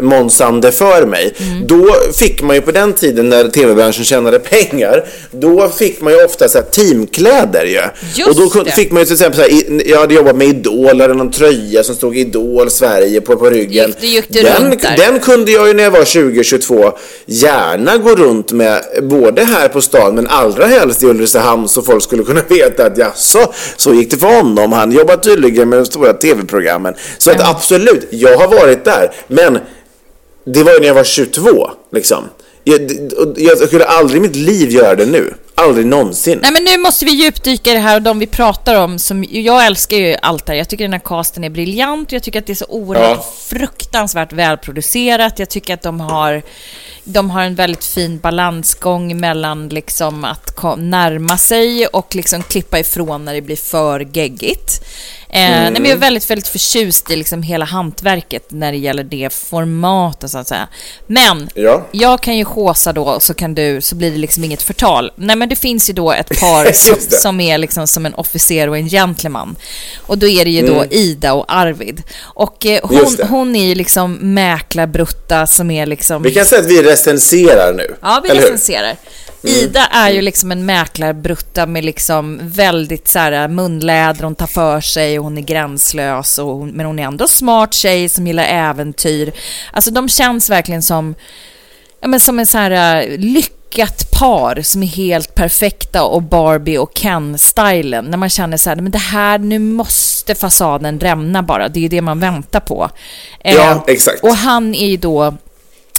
Månsande för mig. Mm. Då fick man ju på den tiden när tv-branschen tjänade pengar, då fick man ju ofta så här teamkläder ju. Just och då det. fick man ju till exempel så här, jag hade jobbat med Idol, hade någon tröja som stod Idol Sverige på, på ryggen. Gick du- gick du den, runt där? den kunde jag ju när jag var 20-22 gärna gå runt med, både här på stan men allra helst i Ulricehamn så folk skulle kunna [laughs] veta att jaså, så gick det för honom. Han jobbar tydligen med de stora tv-programmen. Så att absolut, jag har varit där. Men det var ju när jag var 22 liksom. Jag, jag skulle aldrig i mitt liv göra det nu. Aldrig någonsin. Nej men nu måste vi djupdyka i det här och de vi pratar om. Som, jag älskar ju allt det här. Jag tycker den här casten är briljant. Jag tycker att det är så oerhört Ja. fruktansvärt välproducerat. Jag tycker att de har, de har en väldigt fin balansgång mellan liksom att närma sig och liksom klippa ifrån när det blir för geggigt. Eh, nej, men jag är väldigt, väldigt förtjust i liksom hela hantverket när det gäller det formatet så att säga. Men Ja. jag kan ju håsa då så kan du, så blir det liksom inget förtal. Nej men det finns ju då ett par [laughs] som, är liksom som en officer och en gentleman. Och då är det ju då Ida och Arvid. Och eh, hon, Mm. Hon är ju liksom mäklarbrutta som är liksom... Vi kan säga att vi recenserar nu. Ja, vi recenserar. Ida är ju liksom en mäklarbrutta med liksom väldigt så här munläder, hon tar för sig och hon är gränslös, och hon, men hon är ändå smart tjej som gillar äventyr. Alltså de känns verkligen som, ja, men som en så här äh, lyckat par som är helt perfekta och Barbie och Ken-stilen. När man känner så här, men det här, nu måste fasaden rämna bara. Det är ju det man väntar på. Ja, Eh, exakt. Och han är ju då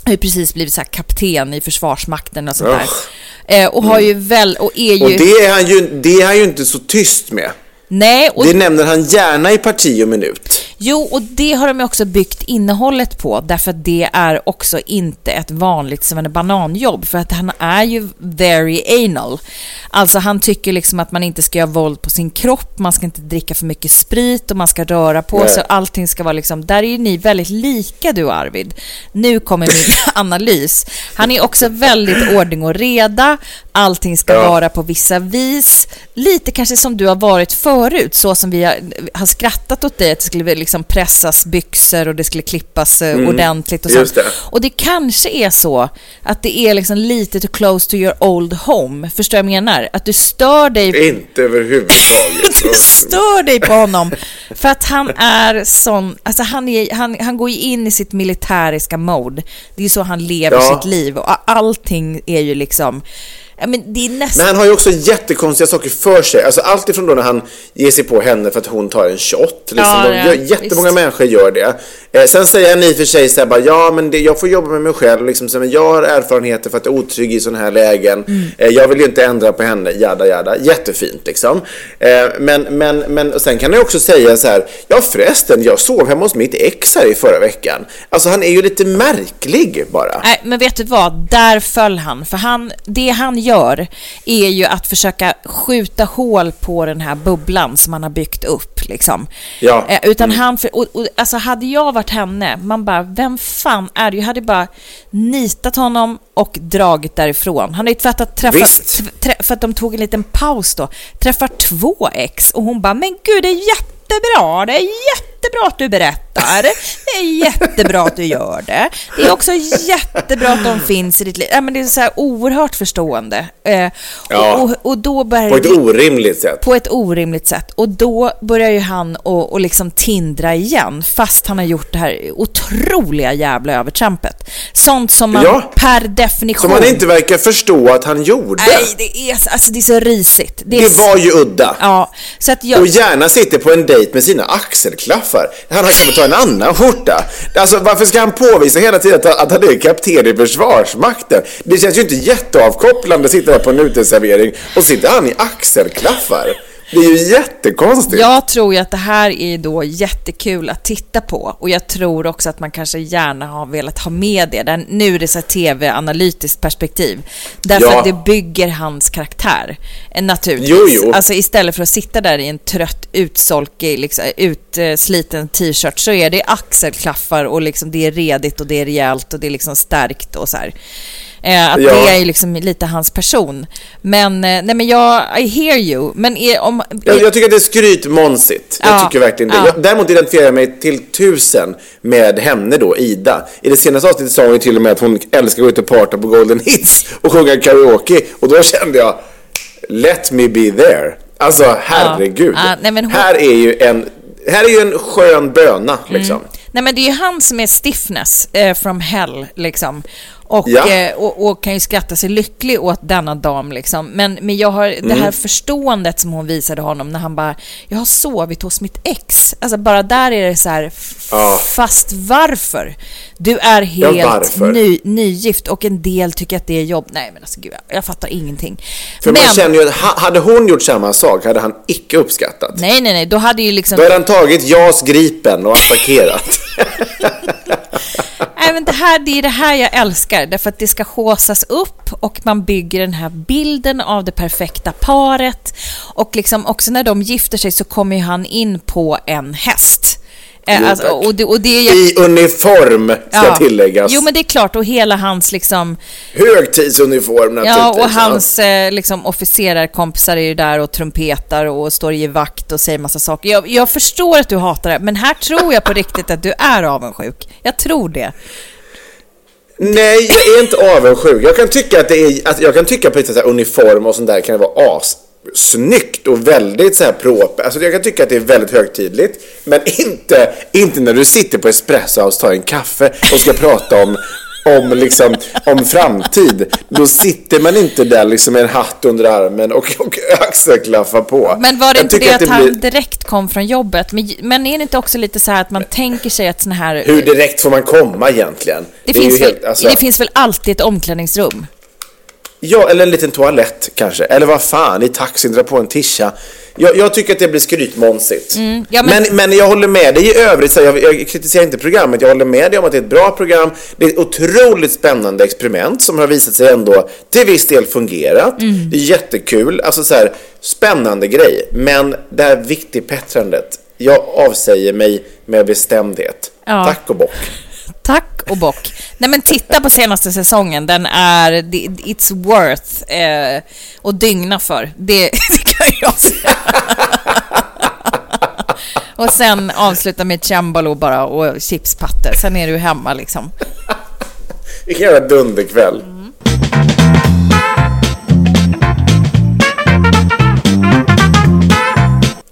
har ju precis blivit så här kapten i Försvarsmakten och sånt där. Eh, och har ju väl, och är ju... Och det är, han ju, det är han ju inte så tyst med. nej, och, Det nämner han gärna i parti och minut. Jo, och det har de också byggt innehållet på, därför att det är också inte ett vanligt bananjobb, för att han är ju very anal. Alltså han tycker liksom att man inte ska göra våld på sin kropp, man ska inte dricka för mycket sprit och man ska röra på Nej. sig, allting ska vara liksom, där är ju ni väldigt lika du och Arvid. Nu kommer min [laughs] analys. Han är också väldigt ordning och reda, allting ska Ja. vara på vissa vis. Lite kanske som du har varit förut, så som vi har, har skrattat åt dig, att det skulle liksom pressas byxor och det skulle klippas eh, ordentligt och Mm. sånt. det. Och det kanske är så att det är liksom lite too close to your old home. Förstår jag menar? Att du stör dig Inte överhuvudtaget. [laughs] du stör dig på honom. För att han är sån, alltså han, är, han, han går ju in i sitt militäriska mode. Det är ju så han lever Ja. sitt liv och allting är ju liksom, ja men det är nästan... Men han har ju också jättekonstiga saker för sig. Alltså allt ifrån då när han ger sig på henne för att hon tar en shot. Liksom. Ja, De ja, jättemånga visst. människor gör det. Eh, sen säger han i och för sig så här bara, ja men det, jag får jobba med mig själv. Liksom, så, men jag har erfarenheter för att jag är otrygg i sådana här lägen. Mm. Eh, jag vill ju inte ändra på henne, jada jada. Jättefint liksom. Eh, men, men, men och sen kan ju också säga så här, ja förresten, jag sov hemma hos mitt ex här i förra veckan. Alltså han är ju lite märklig bara. Nej, men vet du vad? Där föll han. För han, det han gör är ju att försöka skjuta hål på den här bubblan som han har byggt upp. Liksom. Ja. Eh, utan han, för, och, och, alltså hade jag varit henne, man bara, vem fan är du? Jag hade bara nitat honom och dragit därifrån. Han har ju tvättat, träffat, för att de tog en liten paus då, träffar två ex och hon bara, men gud det är jättebra, det är jättebra att du berättar, det är jättebra att du gör det. Det är också jättebra att de finns i ditt liv. Ja, men det är så här oerhört förstående. Eh, Ja. och, och, och då börjar På ett det- orimligt sätt. på ett orimligt sätt. Och då börjar ju han och, och liksom tindra igen, fast han har gjort det här otroliga jävla övertrampet. Sånt som man Ja. per definition... Som han inte verkar förstå att han gjorde. Nej, det är, så- alltså, det är så risigt. är Det var ju udda. Ja, så att jag... Och gärna sitter på en dejt med sina axelklaffar. Han kan väl ta en annan skjorta. Alltså varför ska han påvisa hela tiden att, att han är kapten i Försvarsmakten? Det känns ju inte jätteavkopplande att sitta där på en uteservering och sitter han i axelklaffar. Det är ju jättekonstigt. Jag tror ju att det här är då jättekul att titta på och jag tror också att man kanske gärna har velat ha med det. Den, nu är det så tv-analytiskt perspektiv. Därför Ja. att det bygger hans karaktär. eh, Naturligtvis. Jo, jo. Alltså istället för att sitta där i en trött, utsolkig, liksom, utsliten t-shirt så är det axelklaffar och liksom det är redigt och det är rejält och det är liksom stärkt och så här. Eh, att Ja. det är ju liksom lite hans person. Men, eh, nej men jag, I hear you. Men är, om... Jag, jag tycker att det är skrytmånsigt. Jag Ja, tycker verkligen det. ja. Jag, däremot identifierar jag mig till tusen med henne då, Ida. I det senaste avsnittet sa hon ju till och med att hon älskar att gå ut och parta på Golden Hits och sjunga karaoke. Och då kände jag, let me be there. Alltså herregud. Ja, nej, men hon- Här är ju en, här är ju en skön böna liksom. Nej men det är ju han som är stiffness eh, from hell liksom. Och, Ja. eh, och, och kan ju skratta sig lycklig åt denna dam liksom. Men, men jag har det Mm. här förståendet som hon visade honom när han bara, jag har sovit hos mitt ex. Alltså bara där är det så här, Ja. fast varför? Du är helt varför? ny, nygift och en del tycker att det är jobb. Nej men alltså gud, jag, jag fattar ingenting. För men, man känner ju att ha- hade hon gjort samma sak hade han icke uppskattat. nej nej nej, då hade ju liksom Då hade han tagit JAS Gripen och attackerat. [laughs] [laughs] Men det, här, det är det här jag älskar, därför att det ska håsas upp och man bygger den här bilden av det perfekta paret. Och liksom också när de gifter sig så kommer han in på en häst. Eh, alltså, och, det, och det är I uniform ska tilläggas. Jo, men det är klart. Och hela hans liksom... Högtidsuniform naturligtvis. Ja, och hans eh, liksom, officerarkompisar är ju där och trumpetar och står i vakt och säger massa saker. Jag, jag förstår att du hatar det, men här tror jag på riktigt att du är avundsjuk. Jag tror det. Nej, jag är inte avundsjuk. Jag kan tycka att det är, att jag kan tycka på riktigt att uniform och sånt där kan vara as snyggt och väldigt så här proper. Alltså jag kan tycka att det är väldigt högtidligt. Men [laughs] inte, inte när du sitter på Espresso House och tar en kaffe och ska prata om om, liksom, om framtid. Då sitter man inte där liksom med en hatt under armen och, och axelklaffar på. Men var det inte tycker det att han blir- direkt kom från jobbet? Men, men är det inte också lite så här att man tänker sig att såna här... Hur direkt får man komma egentligen? det, är finns väl, helt- alltså- det finns väl alltid ett omklädningsrum? Ja, eller en liten toalett kanske. Eller vad fan, i taxin dra på en tischa. Jag, jag tycker att det blir skrytmånsigt. Mm, ja, men... men- Men, jag håller med dig i övrigt. Så jag, jag kritiserar inte programmet. Jag håller med dig om att det är ett bra program. Det är ett otroligt spännande experiment som har visat sig ändå till viss del fungerat. Mm. Det är jättekul. Alltså så här, spännande grej. Men det här viktigpettrandet. Jag avsäger mig med bestämdhet. Ja. Tack och bock. Och bock. Nej men titta på senaste säsongen, den är, it's worth eh, att dygna för. Det [laughs] kan jag säga. och sen avsluta med cembalo bara och chipspattor, sen är du hemma liksom. Vilken jävla dunderkväll.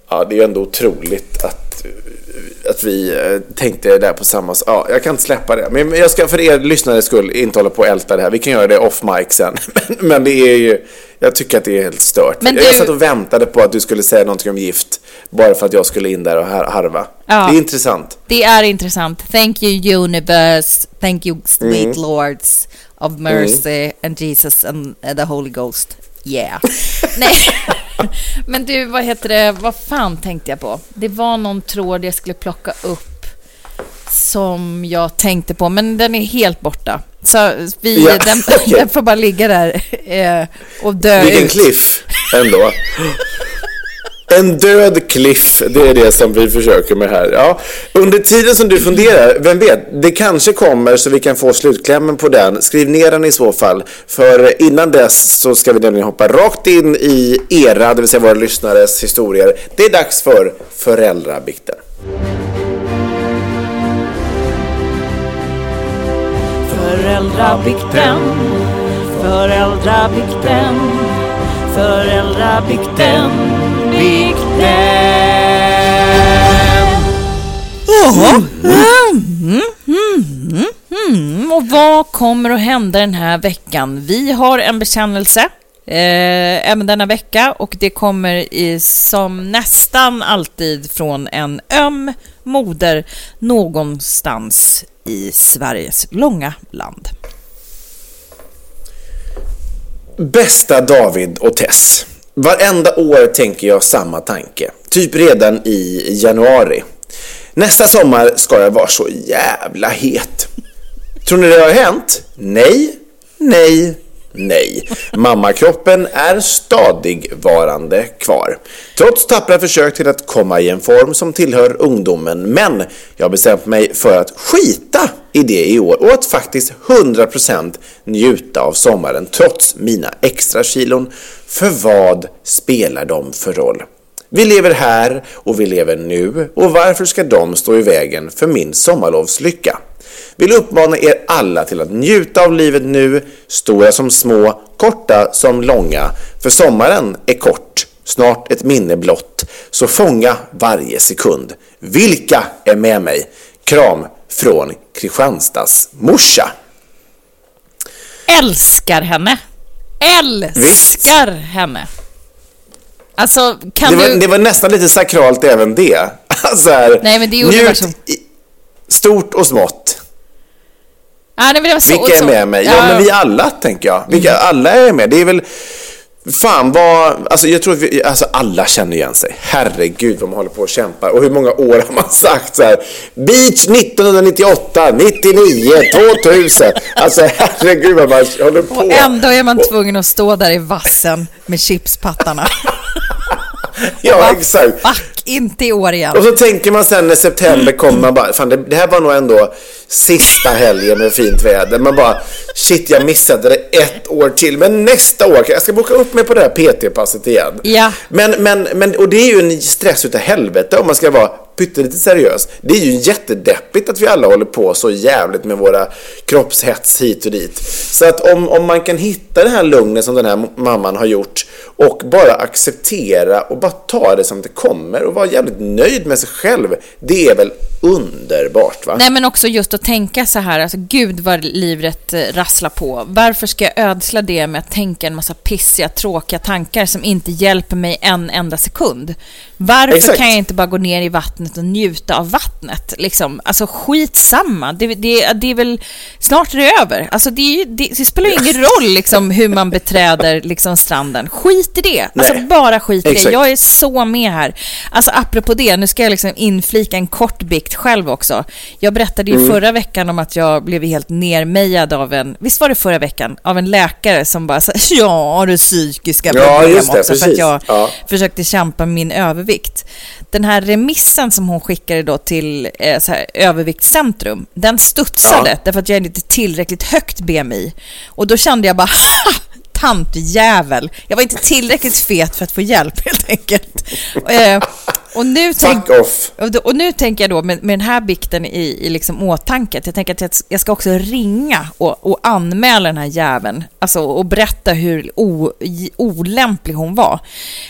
Ja, det är ju ändå otroligt att, att vi eh, tänkte där på samma... Ja, jag kan inte släppa det. Men jag ska för er lyssnares skull inte hålla på och älta det här. Vi kan göra det off mic sen. [laughs] Men, men det är ju... Jag tycker att det är helt stört. Men Jag du- satt och väntade på att du skulle säga någonting om gift. Bara för att jag skulle in där och har- harva. Ja. Det är intressant. Det är intressant. Thank you universe, thank you sweet Mm. lords of mercy and Jesus and the Holy Ghost. Yeah. [laughs] Nej. [laughs] Men du, vad heter det, vad fan tänkte jag på? Det var någon tråd jag skulle plocka upp som jag tänkte på, men den är helt borta. Så vi, Ja, den, [laughs] okej. den får bara ligga där eh, och dö Vilken ut. cliff ändå. En död cliff, det är det som vi försöker med här. Ja, under tiden som du funderar, vem vet, det kanske kommer så vi kan få slutklämmen på den. Skriv ner den i så fall. För innan dess så ska vi nämligen hoppa rakt in i era, det vill säga våra lyssnares historier. Det är dags för föräldrabikten. Föräldrabikten, föräldrabikten, föräldrabikten, bikten. Mm, och vad kommer att hända den här veckan? Vi har en bekännelse eh, även denna vecka och det kommer i, som nästan alltid från en öm moder någonstans i Sveriges långa land. Bästa David och Tess. Varenda år tänker jag samma tanke. Typ redan i januari. Nästa sommar ska jag vara så jävla het. Tror ni det har hänt? Nej, nej, nej. Mammakroppen är stadigvarande kvar. Trots tappra försök till att komma i en form som tillhör ungdomen. Men jag har bestämt mig för att skita i det i år och att faktiskt 100% njuta av sommaren trots mina extra kilon. För vad spelar de för roll? Vi lever här och vi lever nu och varför ska de stå i vägen för min sommarlovslycka? Vill uppmana er alla till att njuta av livet nu, stora som små, korta som långa. För sommaren är kort, snart ett minne blott. Så fånga varje sekund. Vilka är med mig? Kram från Kristianstads morsa. Älskar henne! Älskar henne! Alltså, kan Det var, du... det var nästan lite sakralt även det. [laughs] Alltså här, Nej, men det är njut universum. i stort och smått. Ja, nej, men det var så, Vilka är så- med mig? Ja, men vi alla tänker jag. Vilka, alla är med. Det är väl... Fan vad... Alltså jag tror vi, alltså alla känner igen sig. Herregud vad man håller på och kämpar. Och hur många år har man sagt så här? Beach 1998, 99, 2000. Alltså herregud vad man håller på. Och ändå är man tvungen att stå där i vassen med chipspattarna. [laughs] Ja, exakt. Fuck, inte i år igen. Och så tänker man sen när september kommer, man bara, fan det, det här var nog ändå sista helgen med fint väder. Man bara, shit jag missade det ett år till. Men nästa år, jag ska boka upp mig på det här PT-passet igen. Ja. Men, men, men, och det är ju en stress utav helvete om man ska vara pyttelite seriös. Det är ju jättedeppigt att vi alla håller på så jävligt med våra kroppshets hit och dit. Så att om, om man kan hitta det här lugnet som den här mamman har gjort och bara acceptera och bara ta det som det kommer och vara jävligt nöjd med sig själv. Det är väl underbart va? Nej, men också just att tänka så här, alltså gud vad livet eh, rasslar på. Varför ska jag ödsla det med att tänka en massa pissiga, tråkiga tankar som inte hjälper mig en enda sekund? Varför Exakt. kan jag inte bara gå ner i vattnet och njuta av vattnet? Liksom? Alltså skitsamma, det, det, det är väl, snart är det över. Alltså det, det, det spelar ju ingen [laughs] roll liksom, hur man beträder liksom, stranden. Skit i det, alltså Nej. bara skit i det. Jag är så med här. Alltså apropå det, nu ska jag liksom inflika en kort bikt själv också. Jag berättade Mm. ju förra veckan om att jag blev helt nermejad av en, visst var det förra veckan, av en läkare som bara sa [laughs] ja, det psykiska Ja, problem det, också för att precis. jag Ja. försökte kämpa med min övervikt. Den här remissen som hon skickade då till eh, så här, överviktscentrum, den studsade Ja. därför att jag är inte tillräckligt högt BMI. Och då kände jag bara, [laughs] Tantjävel. Jag var inte tillräckligt fet för att få hjälp helt enkelt. Eh, och nu tänk, Fuck off! och, nu tänker jag då med, med den här bikten i, i liksom åtanke, jag tänker att jag, jag ska också ringa och, och anmäla den här jäveln. Alltså och berätta hur o, olämplig hon var.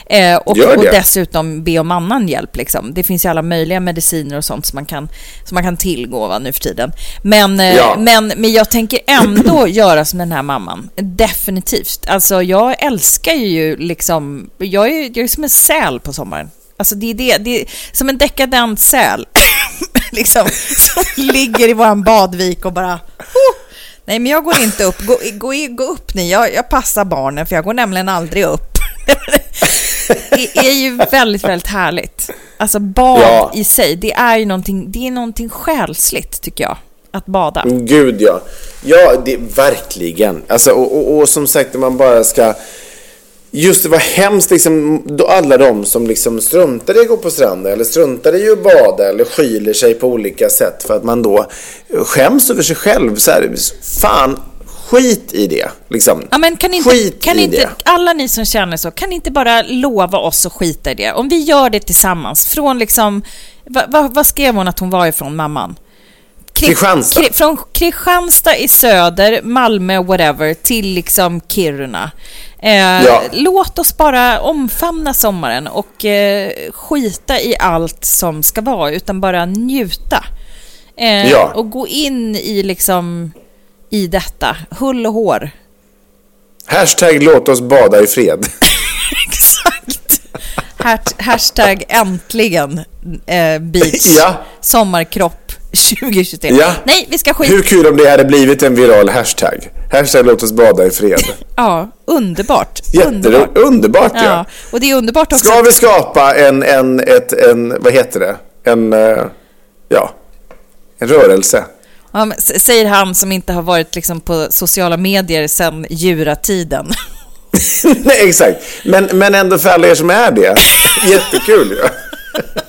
Eh, och, och dessutom be om annan hjälp. Liksom. Det finns ju alla möjliga mediciner och sånt som man kan, som man kan tillgå va, nu för tiden. Men, eh, Ja. men, men jag tänker ändå [clears throat] göra som den här mamman. Definitivt. Alltså jag älskar ju liksom, jag är, jag är som en säl på sommaren. Alltså det är det, det är som en dekadent säl. [laughs] liksom, som ligger i våran badvik och bara... Oh! Nej, men jag går inte upp. Gå, gå, gå upp ni. Jag, jag passar barnen, för jag går nämligen aldrig upp. [laughs] det är ju väldigt, väldigt härligt. Alltså bad Ja. i sig, det är ju någonting, det är någonting själsligt tycker jag. Att bada. Gud ja. Ja, det verkligen. Alltså, och, och, och som sagt, man bara ska... Just det var hemskt liksom, då alla de som liksom struntar i att gå på stranden eller struntar i att bada eller skyler sig på olika sätt för att man då skäms över sig själv. Så här, fan, skit i det. Liksom. Ja, men kan inte, skit kan i inte det. alla ni som känner så, kan ni inte bara lova oss att skita i det? Om vi gör det tillsammans, från liksom, vad va, vad skrev hon att hon var ifrån, mamman? Kri- Kristianstad. Kri- från Kristianstad i söder, Malmö, whatever, till liksom Kiruna. Eh, Ja. Låt oss bara omfamna sommaren och eh, skita i allt som ska vara, utan bara njuta. Eh, Ja. Och gå in i liksom, i detta, hull och hår. Hashtag låt oss bada i fred. [laughs] [laughs] Exakt. Hasht- Hashtag äntligen eh, beach Ja. sommarkropp 2023. Ja. Nej, vi ska skit... Hur kul om det hade blivit en viral hashtag. Hashtag låt oss bada i fred. Ja, underbart. Jättero- underbart ja. Ja, och det är underbart också. Ska vi skapa en, en, ett, en, vad heter det? En, eh, ja, en rörelse. Ja, men säger han som inte har varit liksom på sociala medier sedan djuratiden. [laughs] Nej, exakt. Men, men ändå för alla er som är det. [laughs] Jättekul ju. Ja,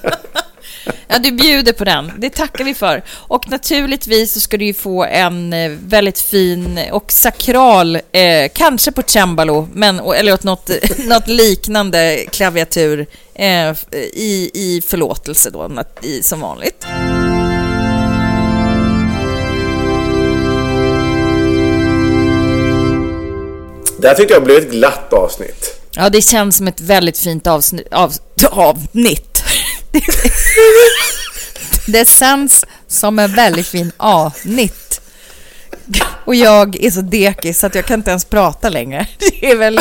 du bjuder på den. Det tackar vi för. Och naturligtvis så ska du ju få en eh, väldigt fin och sakral, eh, kanske på cembalo, men, eller åt något, [laughs] något liknande klaviatur eh, i, i förlåtelse då, i, som vanligt. Det här tyckte jag blev ett glatt avsnitt. Ja, det känns som ett väldigt fint avsnitt. Av, avsnitt. [laughs] det känns som en väldigt fin avsnitt. Och jag är så dekis att jag kan inte ens prata längre. Det är väl...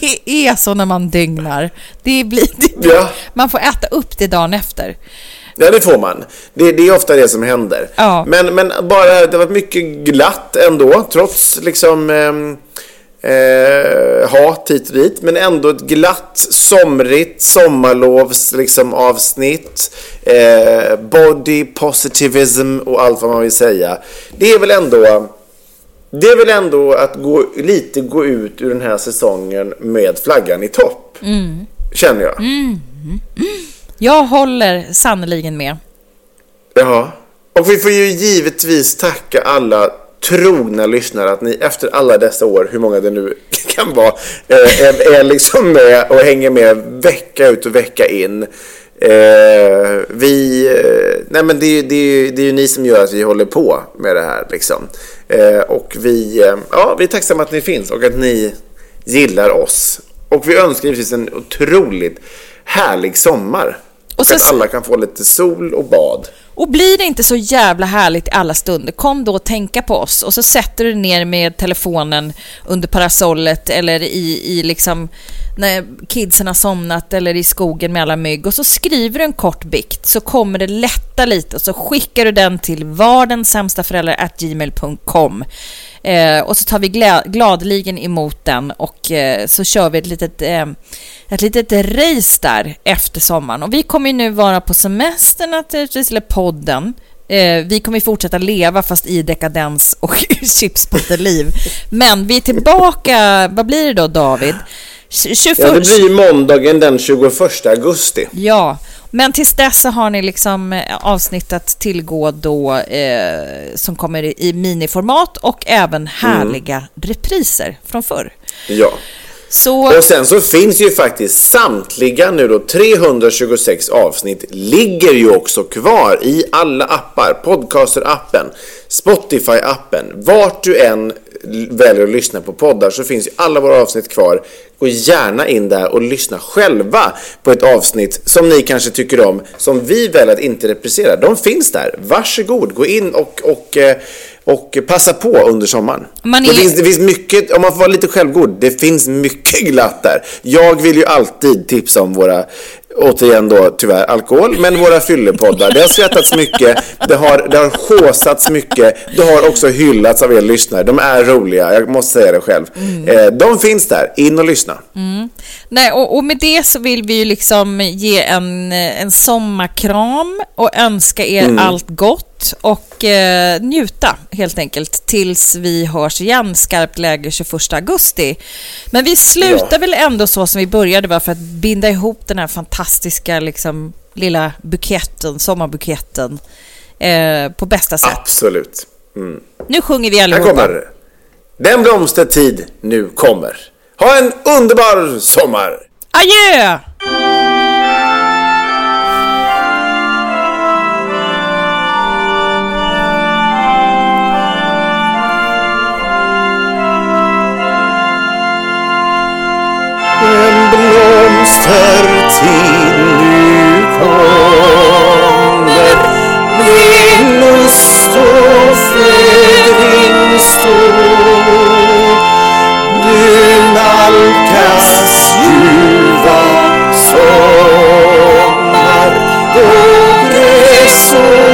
Det är så när man dygnar. Det blir, det, Ja. Man får äta upp det dagen efter. Ja, det får man. Det, det är ofta det som händer. Ja. Men, men bara, det var mycket glatt ändå, trots liksom ehm, eh, hat hit och dit. Men ändå ett glatt, somrigt, sommarlovs liksom, avsnitt. Eh, body positivism och allt vad man vill säga. Det är väl ändå... Det är väl ändå att gå, lite gå ut ur den här säsongen med flaggan i topp. Känner jag. Jag håller sannoliken med. Ja. Och vi får ju givetvis tacka alla trogna lyssnare att ni efter alla dessa år, hur många det nu [laughs] kan vara, eh, är, är liksom med och hänger med vecka ut och vecka in. Eh, vi, eh, nej men det, är det, är det är ju ni som gör att vi håller på med det här liksom. Eh, och vi, eh, ja, vi är tacksamma att ni finns och att ni gillar oss. Och vi önskar givetvis en otroligt härlig sommar. Och Och så- att alla kan få lite sol och bad. Och blir det inte så jävla härligt i alla stunder, kom då och tänka på oss. Och så sätter du ner med telefonen under parasollet eller i, i liksom när kidsen har somnat eller i skogen med alla mygg. Och så skriver du en kort bikt så kommer det lätta lite. Och så skickar du den till vardensämstaföräldrar.gmail.com eh, och så tar vi glä, gladeligen emot den och eh, så kör vi ett litet eh, ett litet race där efter sommaren. Och vi kommer ju nu vara på semestern naturligtvis, eller podden. Eh, vi kommer ju fortsätta leva fast i dekadens och [laughs] chipspotterliv. Men vi är tillbaka, vad blir det då David? 21... Ja, det blir måndagen den 21 augusti. Ja, men tills dess så har ni liksom eh, avsnitt att tillgå då eh, som kommer i miniformat och även härliga repriser från förr. Ja. Så... Och sen så finns ju faktiskt samtliga nu då 326 avsnitt ligger ju också kvar i alla appar. Podcaster-appen, Spotify-appen. Vart du än väljer att lyssna på poddar så finns ju alla våra avsnitt kvar. Gå gärna in där och lyssna själva på ett avsnitt som ni kanske tycker om, som vi väljer att inte reprisera. De finns där. Varsågod, gå in och, och, eh, och passa på under sommaren. Man Det är- finns, det finns mycket, om man får vara lite självgod, det finns mycket glatt där. Jag vill ju alltid tipsa om våra, återigen då tyvärr alkohol, men våra fyllepoddar. Det har skrattats mycket, det har, det har håsats mycket, det har också hyllats av er lyssnare. De är roliga, jag måste säga det själv. Eh, de finns där, in och lyssna. Nej, och, och med det så vill vi ju liksom ge en, en sommarkram och önska er allt gott och eh, njuta helt enkelt tills vi hörs igen, skarpt läge 21 augusti. Men vi slutar Ja. väl ändå så som vi började bara för att binda ihop den här fantastiska liksom, lilla buketten, sommarbuketten eh, på bästa sätt. Absolut. Mm. Nu sjunger vi allihopa. Den blomstertid nu kommer. Ha en underbar sommar! Adjö! En blomstertid soul.